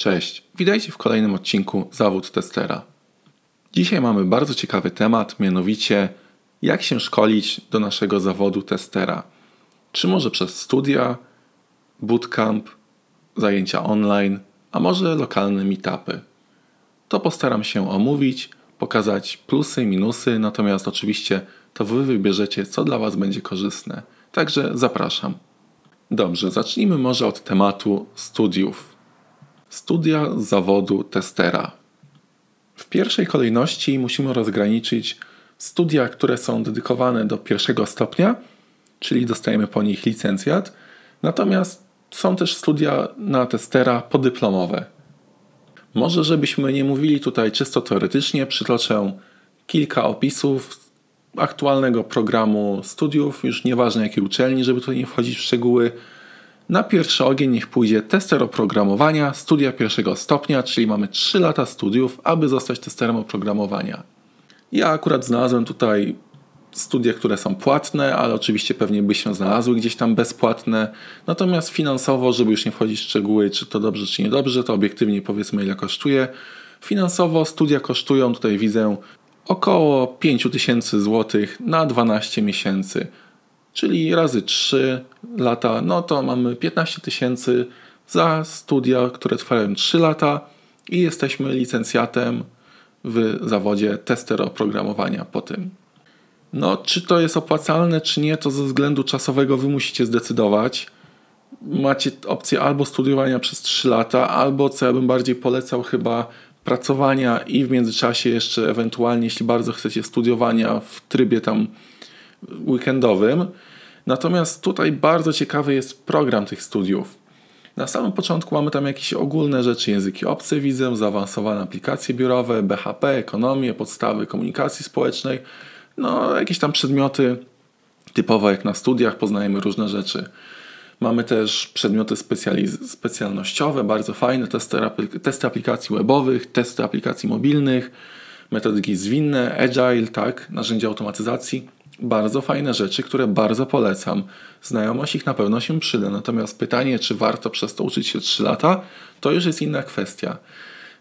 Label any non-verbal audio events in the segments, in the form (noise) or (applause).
Cześć, witajcie w kolejnym odcinku Zawód Testera. Dzisiaj mamy bardzo ciekawy temat, mianowicie jak się szkolić do naszego zawodu testera. Czy może przez studia, bootcamp, zajęcia online, a może lokalne meetupy. To postaram się omówić, pokazać plusy, minusy, natomiast oczywiście to Wy wybierzecie, co dla Was będzie korzystne. Także zapraszam. Dobrze, zacznijmy może od tematu studiów. Studia zawodu testera. W pierwszej kolejności musimy rozgraniczyć studia, które są dedykowane do pierwszego stopnia, czyli dostajemy po nich licencjat, natomiast są też studia na testera podyplomowe. Może, żebyśmy nie mówili tutaj czysto teoretycznie, przytoczę kilka opisów aktualnego programu studiów, już nieważne jakiej uczelni, żeby tutaj nie wchodzić w szczegóły. Na pierwszy ogień niech pójdzie tester oprogramowania, studia pierwszego stopnia, czyli mamy 3 lata studiów, aby zostać testerem oprogramowania. Ja akurat znalazłem tutaj studia, które są płatne, ale oczywiście pewnie by się znalazły gdzieś tam bezpłatne. Natomiast finansowo, żeby już nie wchodzić w szczegóły, czy to dobrze, czy niedobrze, to obiektywnie powiedzmy ile kosztuje. Finansowo studia kosztują, tutaj widzę, około 5000 zł na 12 miesięcy. Czyli razy 3 lata, no to mamy 15 tysięcy za studia, które trwają 3 lata i jesteśmy licencjatem w zawodzie tester oprogramowania po tym. No, czy to jest opłacalne, czy nie, to ze względu czasowego wy musicie zdecydować. Macie opcję albo studiowania przez 3 lata, albo co ja bym bardziej polecał, chyba pracowania i w międzyczasie jeszcze ewentualnie, jeśli bardzo chcecie, studiowania w trybie tam weekendowym. Natomiast tutaj bardzo ciekawy jest program tych studiów. Na samym początku mamy tam jakieś ogólne rzeczy, języki obce widzę, zaawansowane aplikacje biurowe, BHP, ekonomię, podstawy komunikacji społecznej, no jakieś tam przedmioty typowo jak na studiach, poznajemy różne rzeczy. Mamy też przedmioty specjalnościowe, bardzo fajne, testy, testy aplikacji webowych, testy aplikacji mobilnych, metodyki zwinne, agile, tak, narzędzia automatyzacji. Bardzo fajne rzeczy, które bardzo polecam. Znajomość ich na pewno się przyda, natomiast pytanie, czy warto przez to uczyć się 3 lata, to już jest inna kwestia.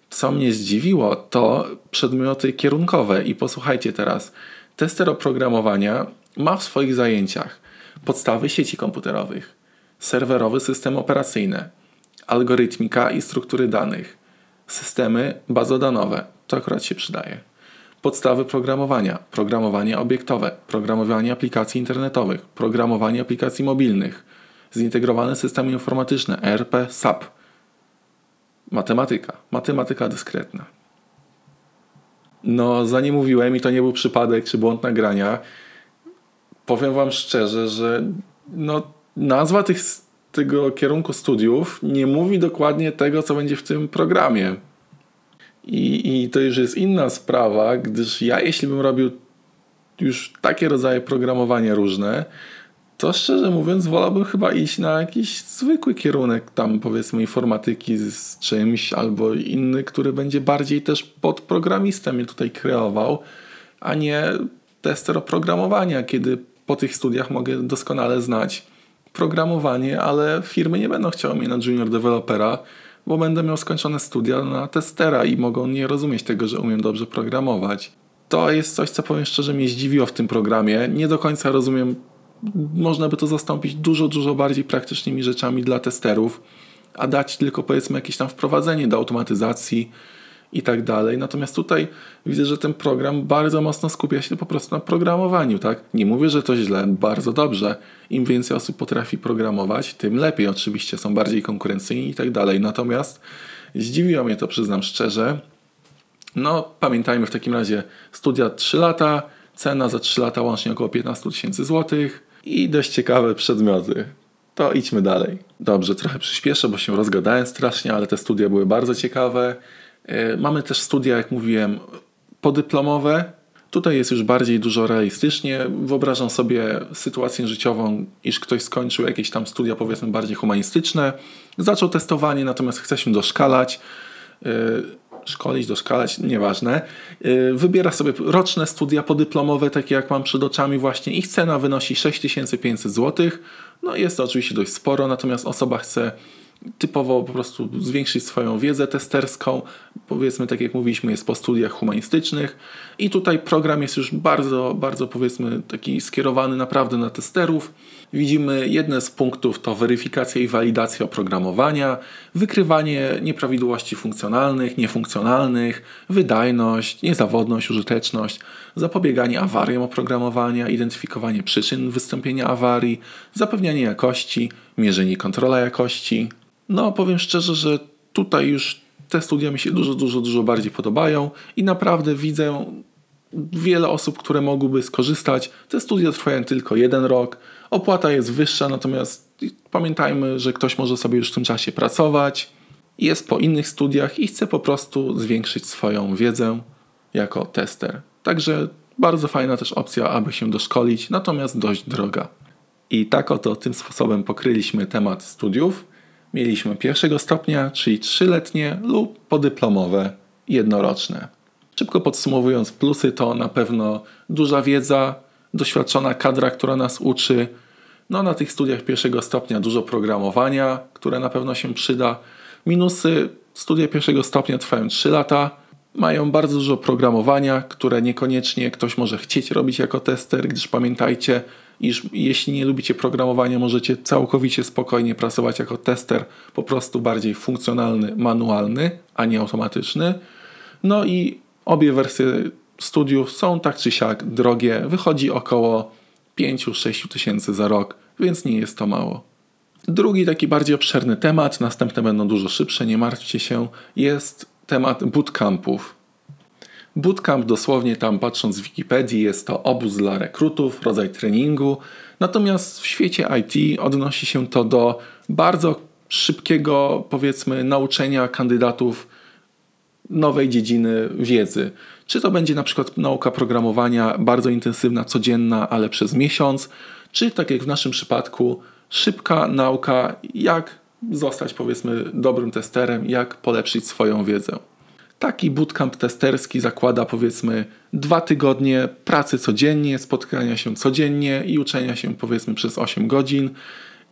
Co mnie zdziwiło, to przedmioty kierunkowe i posłuchajcie teraz. Tester oprogramowania ma w swoich zajęciach podstawy sieci komputerowych, serwerowe systemy operacyjne, algorytmika i struktury danych, systemy bazodanowe, to akurat się przydaje, podstawy programowania, programowanie obiektowe, programowanie aplikacji internetowych, programowanie aplikacji mobilnych, zintegrowane systemy informatyczne, ERP, SAP, matematyka, matematyka dyskretna. No, za nie mówiłem i to nie był przypadek czy błąd nagrania. Powiem Wam szczerze, że no, nazwa tych, tego kierunku studiów nie mówi dokładnie tego, co będzie w tym programie. I, I to już jest inna sprawa, gdyż ja, jeśli bym robił już takie rodzaje programowania różne, to szczerze mówiąc, wolałbym chyba iść na jakiś zwykły kierunek, tam powiedzmy informatyki z czymś, albo inny, który będzie bardziej też pod programistem je tutaj kreował, a nie tester oprogramowania, kiedy po tych studiach mogę doskonale znać programowanie, ale firmy nie będą chciały mnie na junior developera, bo będę miał skończone studia na testera i mogą nie rozumieć tego, że umiem dobrze programować. To jest coś, co powiem szczerze mnie zdziwiło w tym programie. Nie do końca rozumiem można by to zastąpić dużo, dużo bardziej praktycznymi rzeczami dla testerów, a dać tylko powiedzmy jakieś tam wprowadzenie do automatyzacji i tak dalej. Natomiast tutaj widzę, że ten program bardzo mocno skupia się po prostu na programowaniu, tak? Nie mówię, że to źle, bardzo dobrze. Im więcej osób potrafi programować, tym lepiej. Oczywiście są bardziej konkurencyjni i tak dalej. Natomiast zdziwiło mnie to, przyznam szczerze. No, pamiętajmy w takim razie studia 3 lata, cena za 3 lata łącznie około 15 tysięcy złotych i dość ciekawe przedmioty. To idźmy dalej. Dobrze, trochę przyspieszę, bo się rozgadałem strasznie, ale te studia były bardzo ciekawe. E, mamy też studia, jak mówiłem, podyplomowe. Tutaj jest już bardziej dużo realistycznie. Wyobrażam sobie sytuację życiową, iż ktoś skończył jakieś tam studia, powiedzmy, bardziej humanistyczne, zaczął testowanie, natomiast chce się doszkalać e, szkolić, doszkalać, nieważne. Y, wybiera sobie roczne studia podyplomowe, takie jak mam przed oczami właśnie. Ich cena wynosi 6500 zł. No jest to oczywiście dość sporo, natomiast osoba chce typowo po prostu zwiększyć swoją wiedzę testerską. Powiedzmy, tak jak mówiliśmy, jest po studiach humanistycznych i tutaj program jest już bardzo, bardzo powiedzmy taki skierowany naprawdę na testerów. Widzimy jedne z punktów to weryfikacja i walidacja oprogramowania, wykrywanie nieprawidłowości funkcjonalnych, niefunkcjonalnych, wydajność, niezawodność, użyteczność, zapobieganie awariom oprogramowania, identyfikowanie przyczyn wystąpienia awarii, zapewnianie jakości, mierzenie kontrola jakości. No, powiem szczerze, że tutaj już te studia mi się dużo, dużo, dużo bardziej podobają i naprawdę widzę wiele osób, które mogłyby skorzystać. Te studia trwają tylko jeden rok, opłata jest wyższa, natomiast pamiętajmy, że ktoś może sobie już w tym czasie pracować, jest po innych studiach i chce po prostu zwiększyć swoją wiedzę jako tester. Także bardzo fajna też opcja, aby się doszkolić, natomiast dość droga. I tak oto tym sposobem pokryliśmy temat studiów. Mieliśmy pierwszego stopnia, czyli trzyletnie lub podyplomowe, jednoroczne. Szybko podsumowując, plusy to na pewno duża wiedza, doświadczona kadra, która nas uczy. No, na tych studiach pierwszego stopnia dużo programowania, które na pewno się przyda. Minusy studia pierwszego stopnia trwają 3 lata, mają bardzo dużo programowania, które niekoniecznie ktoś może chcieć robić jako tester, gdyż pamiętajcie, iż jeśli nie lubicie programowania, możecie całkowicie spokojnie pracować jako tester, po prostu bardziej funkcjonalny, manualny, a nie automatyczny. No i obie wersje studiów są tak czy siak drogie, wychodzi około 5-6 tysięcy za rok, więc nie jest to mało. Drugi taki bardziej obszerny temat, następne będą dużo szybsze, nie martwcie się, jest temat bootcampów. Bootcamp dosłownie tam patrząc w Wikipedii jest to obóz dla rekrutów, rodzaj treningu. Natomiast w świecie IT odnosi się to do bardzo szybkiego powiedzmy nauczenia kandydatów nowej dziedziny wiedzy. Czy to będzie na przykład nauka programowania bardzo intensywna, codzienna, ale przez miesiąc, czy tak jak w naszym przypadku szybka nauka, jak zostać powiedzmy dobrym testerem, jak polepszyć swoją wiedzę. Taki bootcamp testerski zakłada powiedzmy dwa tygodnie pracy codziennie, spotkania się codziennie i uczenia się powiedzmy przez 8 godzin.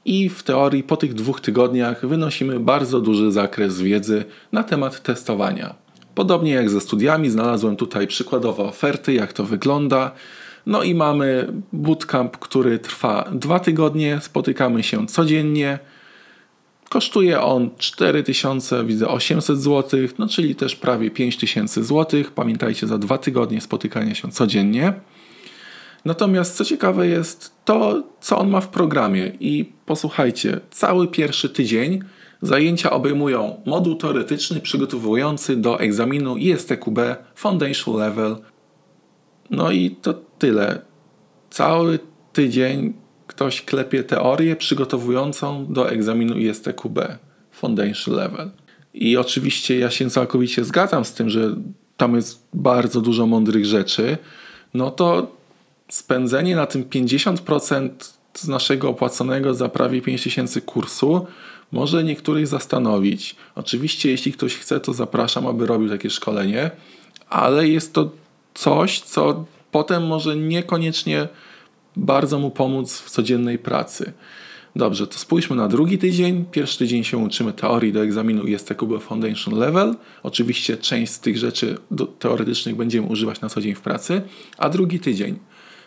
I w teorii po tych dwóch tygodniach wynosimy bardzo duży zakres wiedzy na temat testowania. Podobnie jak ze studiami, znalazłem tutaj przykładowe oferty, jak to wygląda. No i mamy bootcamp, który trwa dwa tygodnie, spotykamy się codziennie. Kosztuje on 4000, widzę 800 zł, no czyli też prawie 5000 zł. Pamiętajcie, za dwa tygodnie spotykania się codziennie. Natomiast co ciekawe jest to, co on ma w programie. I posłuchajcie, cały pierwszy tydzień zajęcia obejmują moduł teoretyczny przygotowujący do egzaminu ISTQB Foundation Level. No i to tyle. Cały tydzień ktoś klepie teorię przygotowującą do egzaminu ISTQB Foundation Level. I oczywiście ja się całkowicie zgadzam z tym, że tam jest bardzo dużo mądrych rzeczy. No to spędzenie na tym 50% z naszego opłaconego za prawie 5000 kursu może niektórych zastanowić. Oczywiście, jeśli ktoś chce, to zapraszam, aby robił takie szkolenie, ale jest to coś, co potem może niekoniecznie bardzo mu pomóc w codziennej pracy. Dobrze, to spójrzmy na drugi tydzień. Pierwszy tydzień się uczymy teorii do egzaminu ISTQB Foundation Level. Oczywiście część z tych rzeczy teoretycznych będziemy używać na co dzień w pracy. A drugi tydzień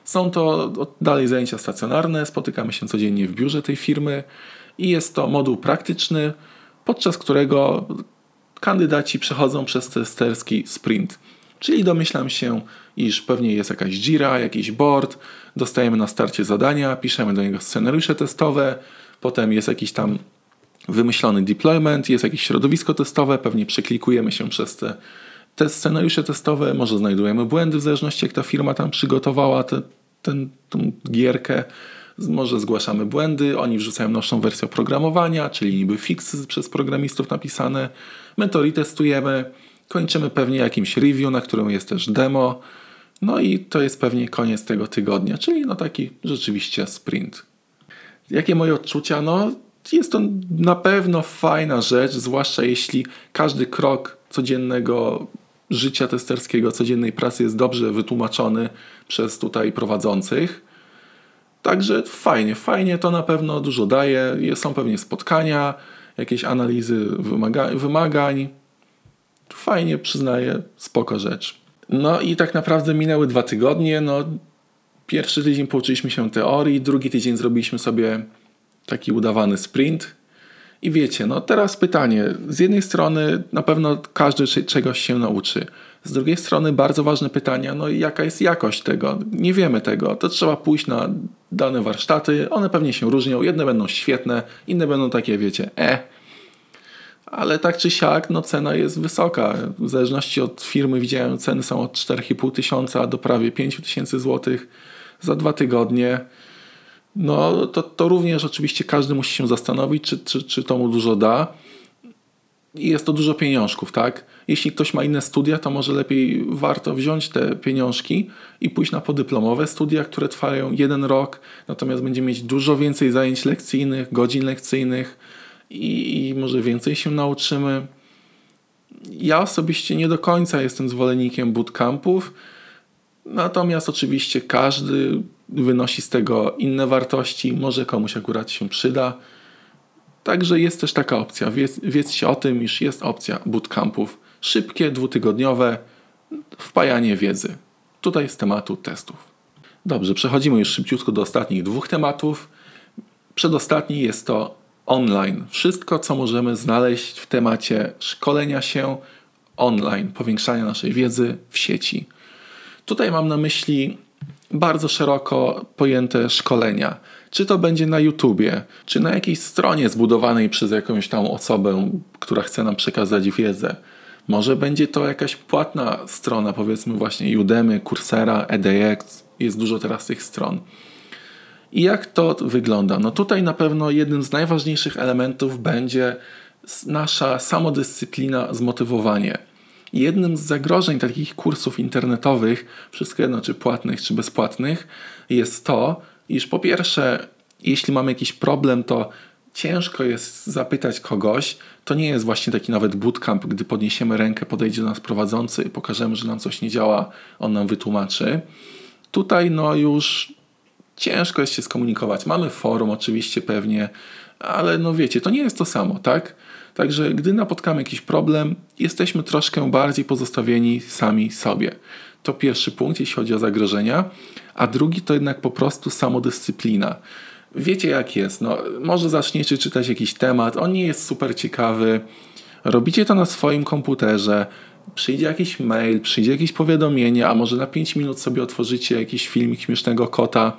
są to dalej zajęcia stacjonarne, spotykamy się codziennie w biurze tej firmy i jest to moduł praktyczny, podczas którego kandydaci przechodzą przez testerski sprint. Czyli domyślam się, iż pewnie jest jakaś Jira, jakiś board, dostajemy na starcie zadania, piszemy do niego scenariusze testowe, potem jest jakiś tam wymyślony deployment, jest jakieś środowisko testowe, pewnie przeklikujemy się przez te, te scenariusze testowe, może znajdujemy błędy w zależności jak ta firma tam przygotowała te, gierkę, może zgłaszamy błędy, oni wrzucają nowszą wersję oprogramowania, czyli niby fixy przez programistów napisane. My to retestujemy, kończymy pewnie jakimś review, na którym jest też demo. No i to jest pewnie koniec tego tygodnia, czyli no taki rzeczywiście sprint. Jakie moje odczucia? No jest to na pewno fajna rzecz, zwłaszcza jeśli każdy krok codziennego życia testerskiego, codziennej pracy jest dobrze wytłumaczony przez tutaj prowadzących. Także fajnie, fajnie to na pewno dużo daje. Są pewnie spotkania, jakieś analizy wymaga wymagań. Fajnie, przyznaję, spoko rzecz. No i tak naprawdę minęły dwa tygodnie. No, pierwszy tydzień pouczyliśmy się teorii, drugi tydzień zrobiliśmy sobie taki udawany sprint. I wiecie, no teraz pytanie. Z jednej strony na pewno każdy czegoś się nauczy. Z drugiej strony bardzo ważne pytania, no jaka jest jakość tego? Nie wiemy tego. To trzeba pójść na dane warsztaty. One pewnie się różnią. Jedne będą świetne, inne będą takie, wiecie, e. Ale tak czy siak, no cena jest wysoka. W zależności od firmy widziałem, ceny są od 4,5 tysiąca do prawie 5 tysięcy złotych za dwa tygodnie. No to, to również oczywiście każdy musi się zastanowić, czy, czy, czy to mu dużo da i jest to dużo pieniążków, tak? Jeśli ktoś ma inne studia, to może lepiej warto wziąć te pieniążki i pójść na podyplomowe studia, które trwają jeden rok, natomiast będzie mieć dużo więcej zajęć lekcyjnych, godzin lekcyjnych i, i może więcej się nauczymy. Ja osobiście nie do końca jestem zwolennikiem bootcampów, natomiast oczywiście każdy wynosi z tego inne wartości, może komuś akurat się przyda. Także jest też taka opcja. Wiedz, wiedzcie o tym, iż jest opcja bootcampów. Szybkie, dwutygodniowe wpajanie wiedzy. Tutaj z tematu testów. Dobrze, przechodzimy już szybciutko do ostatnich dwóch tematów. Przedostatni jest to online. Wszystko, co możemy znaleźć w temacie szkolenia się online, powiększania naszej wiedzy w sieci. Tutaj mam na myśli bardzo szeroko pojęte szkolenia. Czy to będzie na YouTubie, czy na jakiejś stronie zbudowanej przez jakąś tam osobę, która chce nam przekazać wiedzę. Może będzie to jakaś płatna strona, powiedzmy właśnie Udemy, Coursera, edX. Jest dużo teraz tych stron. I jak to wygląda? No tutaj na pewno jednym z najważniejszych elementów będzie nasza samodyscyplina, zmotywowanie. Jednym z zagrożeń takich kursów internetowych, wszystkie jedno czy płatnych, czy bezpłatnych, jest to, iż po pierwsze, jeśli mamy jakiś problem, to ciężko jest zapytać kogoś. To nie jest właśnie taki nawet bootcamp, gdy podniesiemy rękę, podejdzie do nas prowadzący i pokażemy, że nam coś nie działa, on nam wytłumaczy. Tutaj no już ciężko jest się skomunikować. Mamy forum oczywiście pewnie, ale no wiecie, to nie jest to samo, tak? Także gdy napotkamy jakiś problem, jesteśmy troszkę bardziej pozostawieni sami sobie. To pierwszy punkt, jeśli chodzi o zagrożenia, a drugi to jednak po prostu samodyscyplina. Wiecie jak jest, no, może zaczniecie czytać jakiś temat, on nie jest super ciekawy, robicie to na swoim komputerze, przyjdzie jakiś mail, przyjdzie jakieś powiadomienie, a może na 5 minut sobie otworzycie jakiś filmik śmiesznego kota,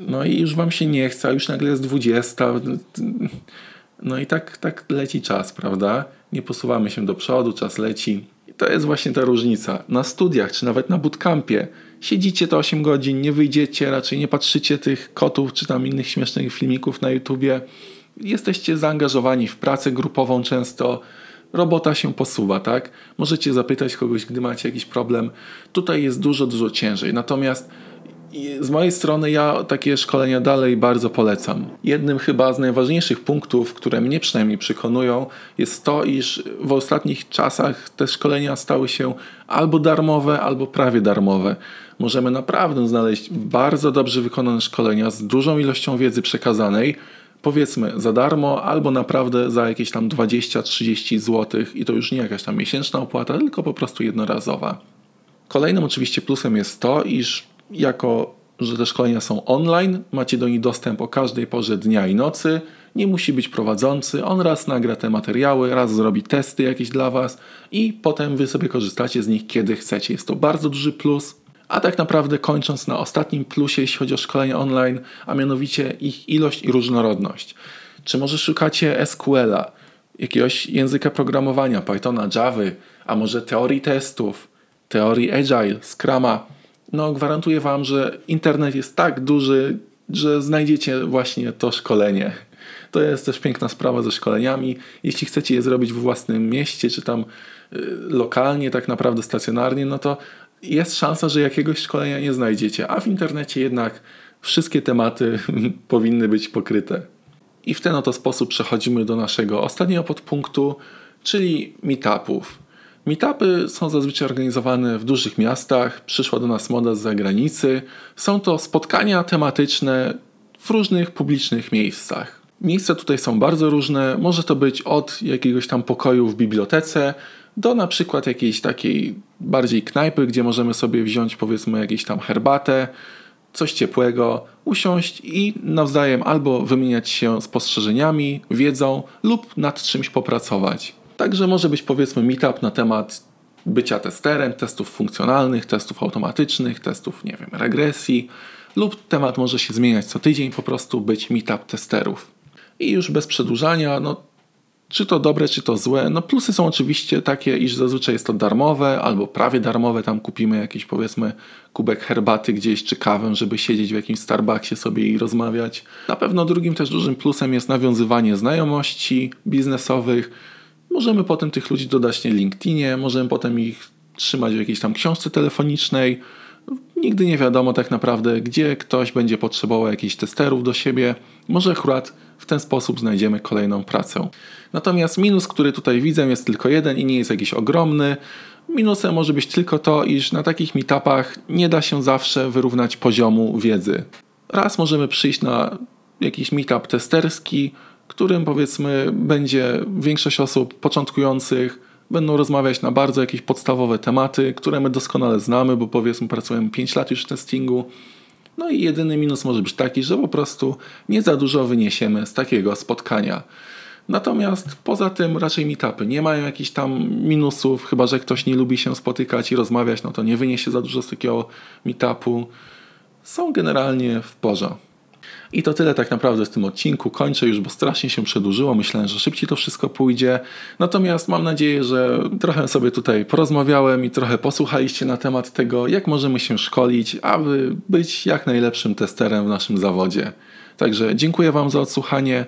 no i już wam się nie chce, a już nagle jest 20. No i tak, tak leci czas, prawda? Nie posuwamy się do przodu, czas leci. I to jest właśnie ta różnica. Na studiach, czy nawet na bootcampie siedzicie to 8 godzin, nie wyjdziecie, raczej nie patrzycie tych kotów, czy tam innych śmiesznych filmików na YouTubie. Jesteście zaangażowani w pracę grupową często, robota się posuwa, tak? Możecie zapytać kogoś, gdy macie jakiś problem. Tutaj jest dużo, dużo ciężej. Natomiast z mojej strony ja takie szkolenia dalej bardzo polecam. Jednym chyba z najważniejszych punktów, które mnie przynajmniej przekonują, jest to, iż w ostatnich czasach te szkolenia stały się albo darmowe, albo prawie darmowe. Możemy naprawdę znaleźć bardzo dobrze wykonane szkolenia z dużą ilością wiedzy przekazanej, powiedzmy za darmo, albo naprawdę za jakieś tam 20-30 zł i to już nie jakaś tam miesięczna opłata, tylko po prostu jednorazowa. Kolejnym oczywiście plusem jest to, iż jako że te szkolenia są online, macie do nich dostęp o każdej porze dnia i nocy. Nie musi być prowadzący, on raz nagra te materiały, raz zrobi testy jakieś dla Was i potem Wy sobie korzystacie z nich kiedy chcecie. Jest to bardzo duży plus. A tak naprawdę kończąc na ostatnim plusie, jeśli chodzi o szkolenia online, a mianowicie ich ilość i różnorodność. Czy może szukacie SQL-a, jakiegoś języka programowania, Pythona, Java, a może teorii testów, teorii Agile, Scrama, no gwarantuję Wam, że internet jest tak duży, że znajdziecie właśnie to szkolenie. To jest też piękna sprawa ze szkoleniami. Jeśli chcecie je zrobić w własnym mieście, czy tam y, lokalnie, tak naprawdę stacjonarnie, no to jest szansa, że jakiegoś szkolenia nie znajdziecie, a w internecie jednak wszystkie tematy (laughs) powinny być pokryte. I w ten oto sposób przechodzimy do naszego ostatniego podpunktu, czyli meetupów. Meetupy są zazwyczaj organizowane w dużych miastach, przyszła do nas moda z zagranicy. Są to spotkania tematyczne w różnych publicznych miejscach. Miejsca tutaj są bardzo różne. Może to być od jakiegoś tam pokoju w bibliotece do na przykład jakiejś takiej bardziej knajpy, gdzie możemy sobie wziąć powiedzmy jakieś tam herbatę, coś ciepłego, usiąść i nawzajem albo wymieniać się spostrzeżeniami, wiedzą lub nad czymś popracować. Także może być powiedzmy meetup na temat bycia testerem, testów funkcjonalnych, testów automatycznych, testów, nie wiem, regresji, lub temat może się zmieniać co tydzień, po prostu być meetup testerów. I już bez przedłużania, no czy to dobre, czy to złe. No plusy są oczywiście takie, iż zazwyczaj jest to darmowe albo prawie darmowe. Tam kupimy jakiś powiedzmy kubek herbaty gdzieś czy kawę, żeby siedzieć w jakimś Starbucksie sobie i rozmawiać. Na pewno drugim też dużym plusem jest nawiązywanie znajomości biznesowych. Możemy potem tych ludzi dodać na LinkedInie, możemy potem ich trzymać w jakiejś tam książce telefonicznej. Nigdy nie wiadomo tak naprawdę, gdzie ktoś będzie potrzebował jakichś testerów do siebie. Może akurat w ten sposób znajdziemy kolejną pracę. Natomiast minus, który tutaj widzę, jest tylko jeden i nie jest jakiś ogromny. Minusem może być tylko to, iż na takich meetupach nie da się zawsze wyrównać poziomu wiedzy. Raz możemy przyjść na jakiś meetup testerski, którym powiedzmy będzie większość osób początkujących będą rozmawiać na bardzo jakieś podstawowe tematy, które my doskonale znamy, bo powiedzmy pracujemy 5 lat już w testingu. No i jedyny minus może być taki, że po prostu nie za dużo wyniesiemy z takiego spotkania. Natomiast poza tym raczej meetupy nie mają jakichś tam minusów, chyba że ktoś nie lubi się spotykać i rozmawiać, no to nie wyniesie za dużo z takiego meetupu. Są generalnie w porządku. I to tyle tak naprawdę w tym odcinku. Kończę już, bo strasznie się przedłużyło. Myślałem, że szybciej to wszystko pójdzie. Natomiast mam nadzieję, że trochę sobie tutaj porozmawiałem i trochę posłuchaliście na temat tego, jak możemy się szkolić, aby być jak najlepszym testerem w naszym zawodzie. Także dziękuję Wam za odsłuchanie.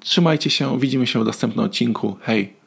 Trzymajcie się, widzimy się w następnym odcinku. Hej!